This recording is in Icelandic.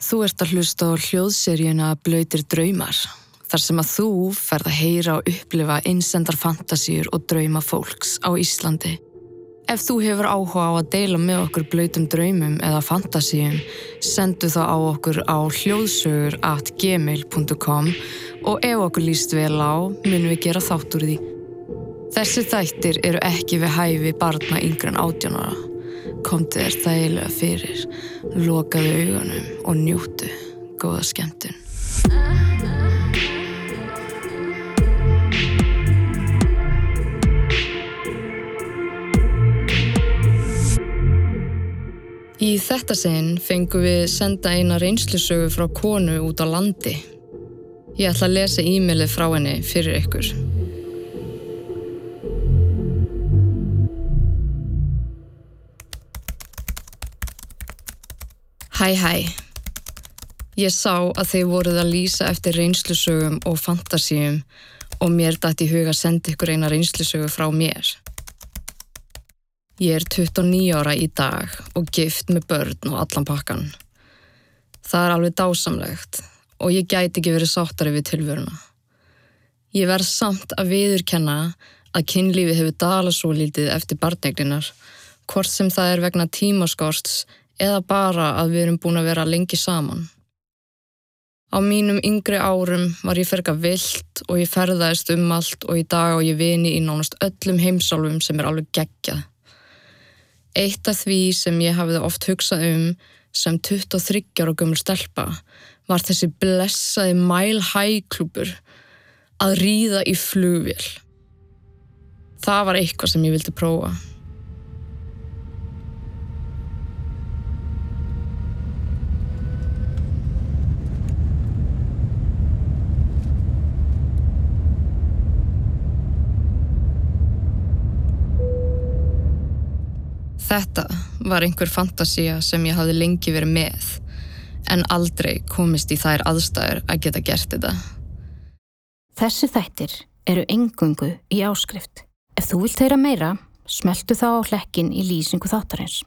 Þú ert að hlusta á hljóðseríuna Blöytir draumar, þar sem að þú ferð að heyra og upplifa einsendar fantasíur og drauma fólks á Íslandi. Ef þú hefur áhuga á að deila með okkur blöytum draumum eða fantasíum, sendu þá á okkur á hljóðsögur at gmail.com og ef okkur líst vel á, munum við gera þátt úr því. Þessi þættir eru ekki við hæfi barna yngre en átjónara. Komdu þér þægilega fyrir, lokaðu augunum og njútu. Góða skemmtun. Í þetta sinn fengum við senda eina reynslusögu frá konu út á landi. Ég ætla að lesa e-mailið frá henni fyrir ykkur. Hæ hæ. Ég sá að þeir voruð að lýsa eftir reynslusögum og fantasíum og mér dætt í huga að senda ykkur eina reynslusögu frá mér. Ég er 29 ára í dag og gift með börn og allan pakkan. Það er alveg dásamlegt og ég gæti ekki verið sáttari við tilvöruna. Ég verð samt að viðurkenna að kynlífi hefur dala svo lítið eftir barnegninar, hvort sem það er vegna tímaskorsts eða bara að við erum búin að vera lengi saman. Á mínum yngri árum var ég ferga vilt og ég ferðaðist um allt og í dag og ég vini í nánast öllum heimsálfum sem er alveg geggjað. Eitt af því sem ég hafði oft hugsað um sem 23 ára gömur stelpa var þessi blessaði mile high klúpur að ríða í flugvél. Það var eitthvað sem ég vildi prófa. Þetta var einhver fantasía sem ég hafði lengi verið með, en aldrei komist í þær aðstæður að geta gert þetta. Þessi þættir eru engungu í áskrift. Ef þú vilt heyra meira, smeltu þá á hlekkin í lýsingu þáttarins.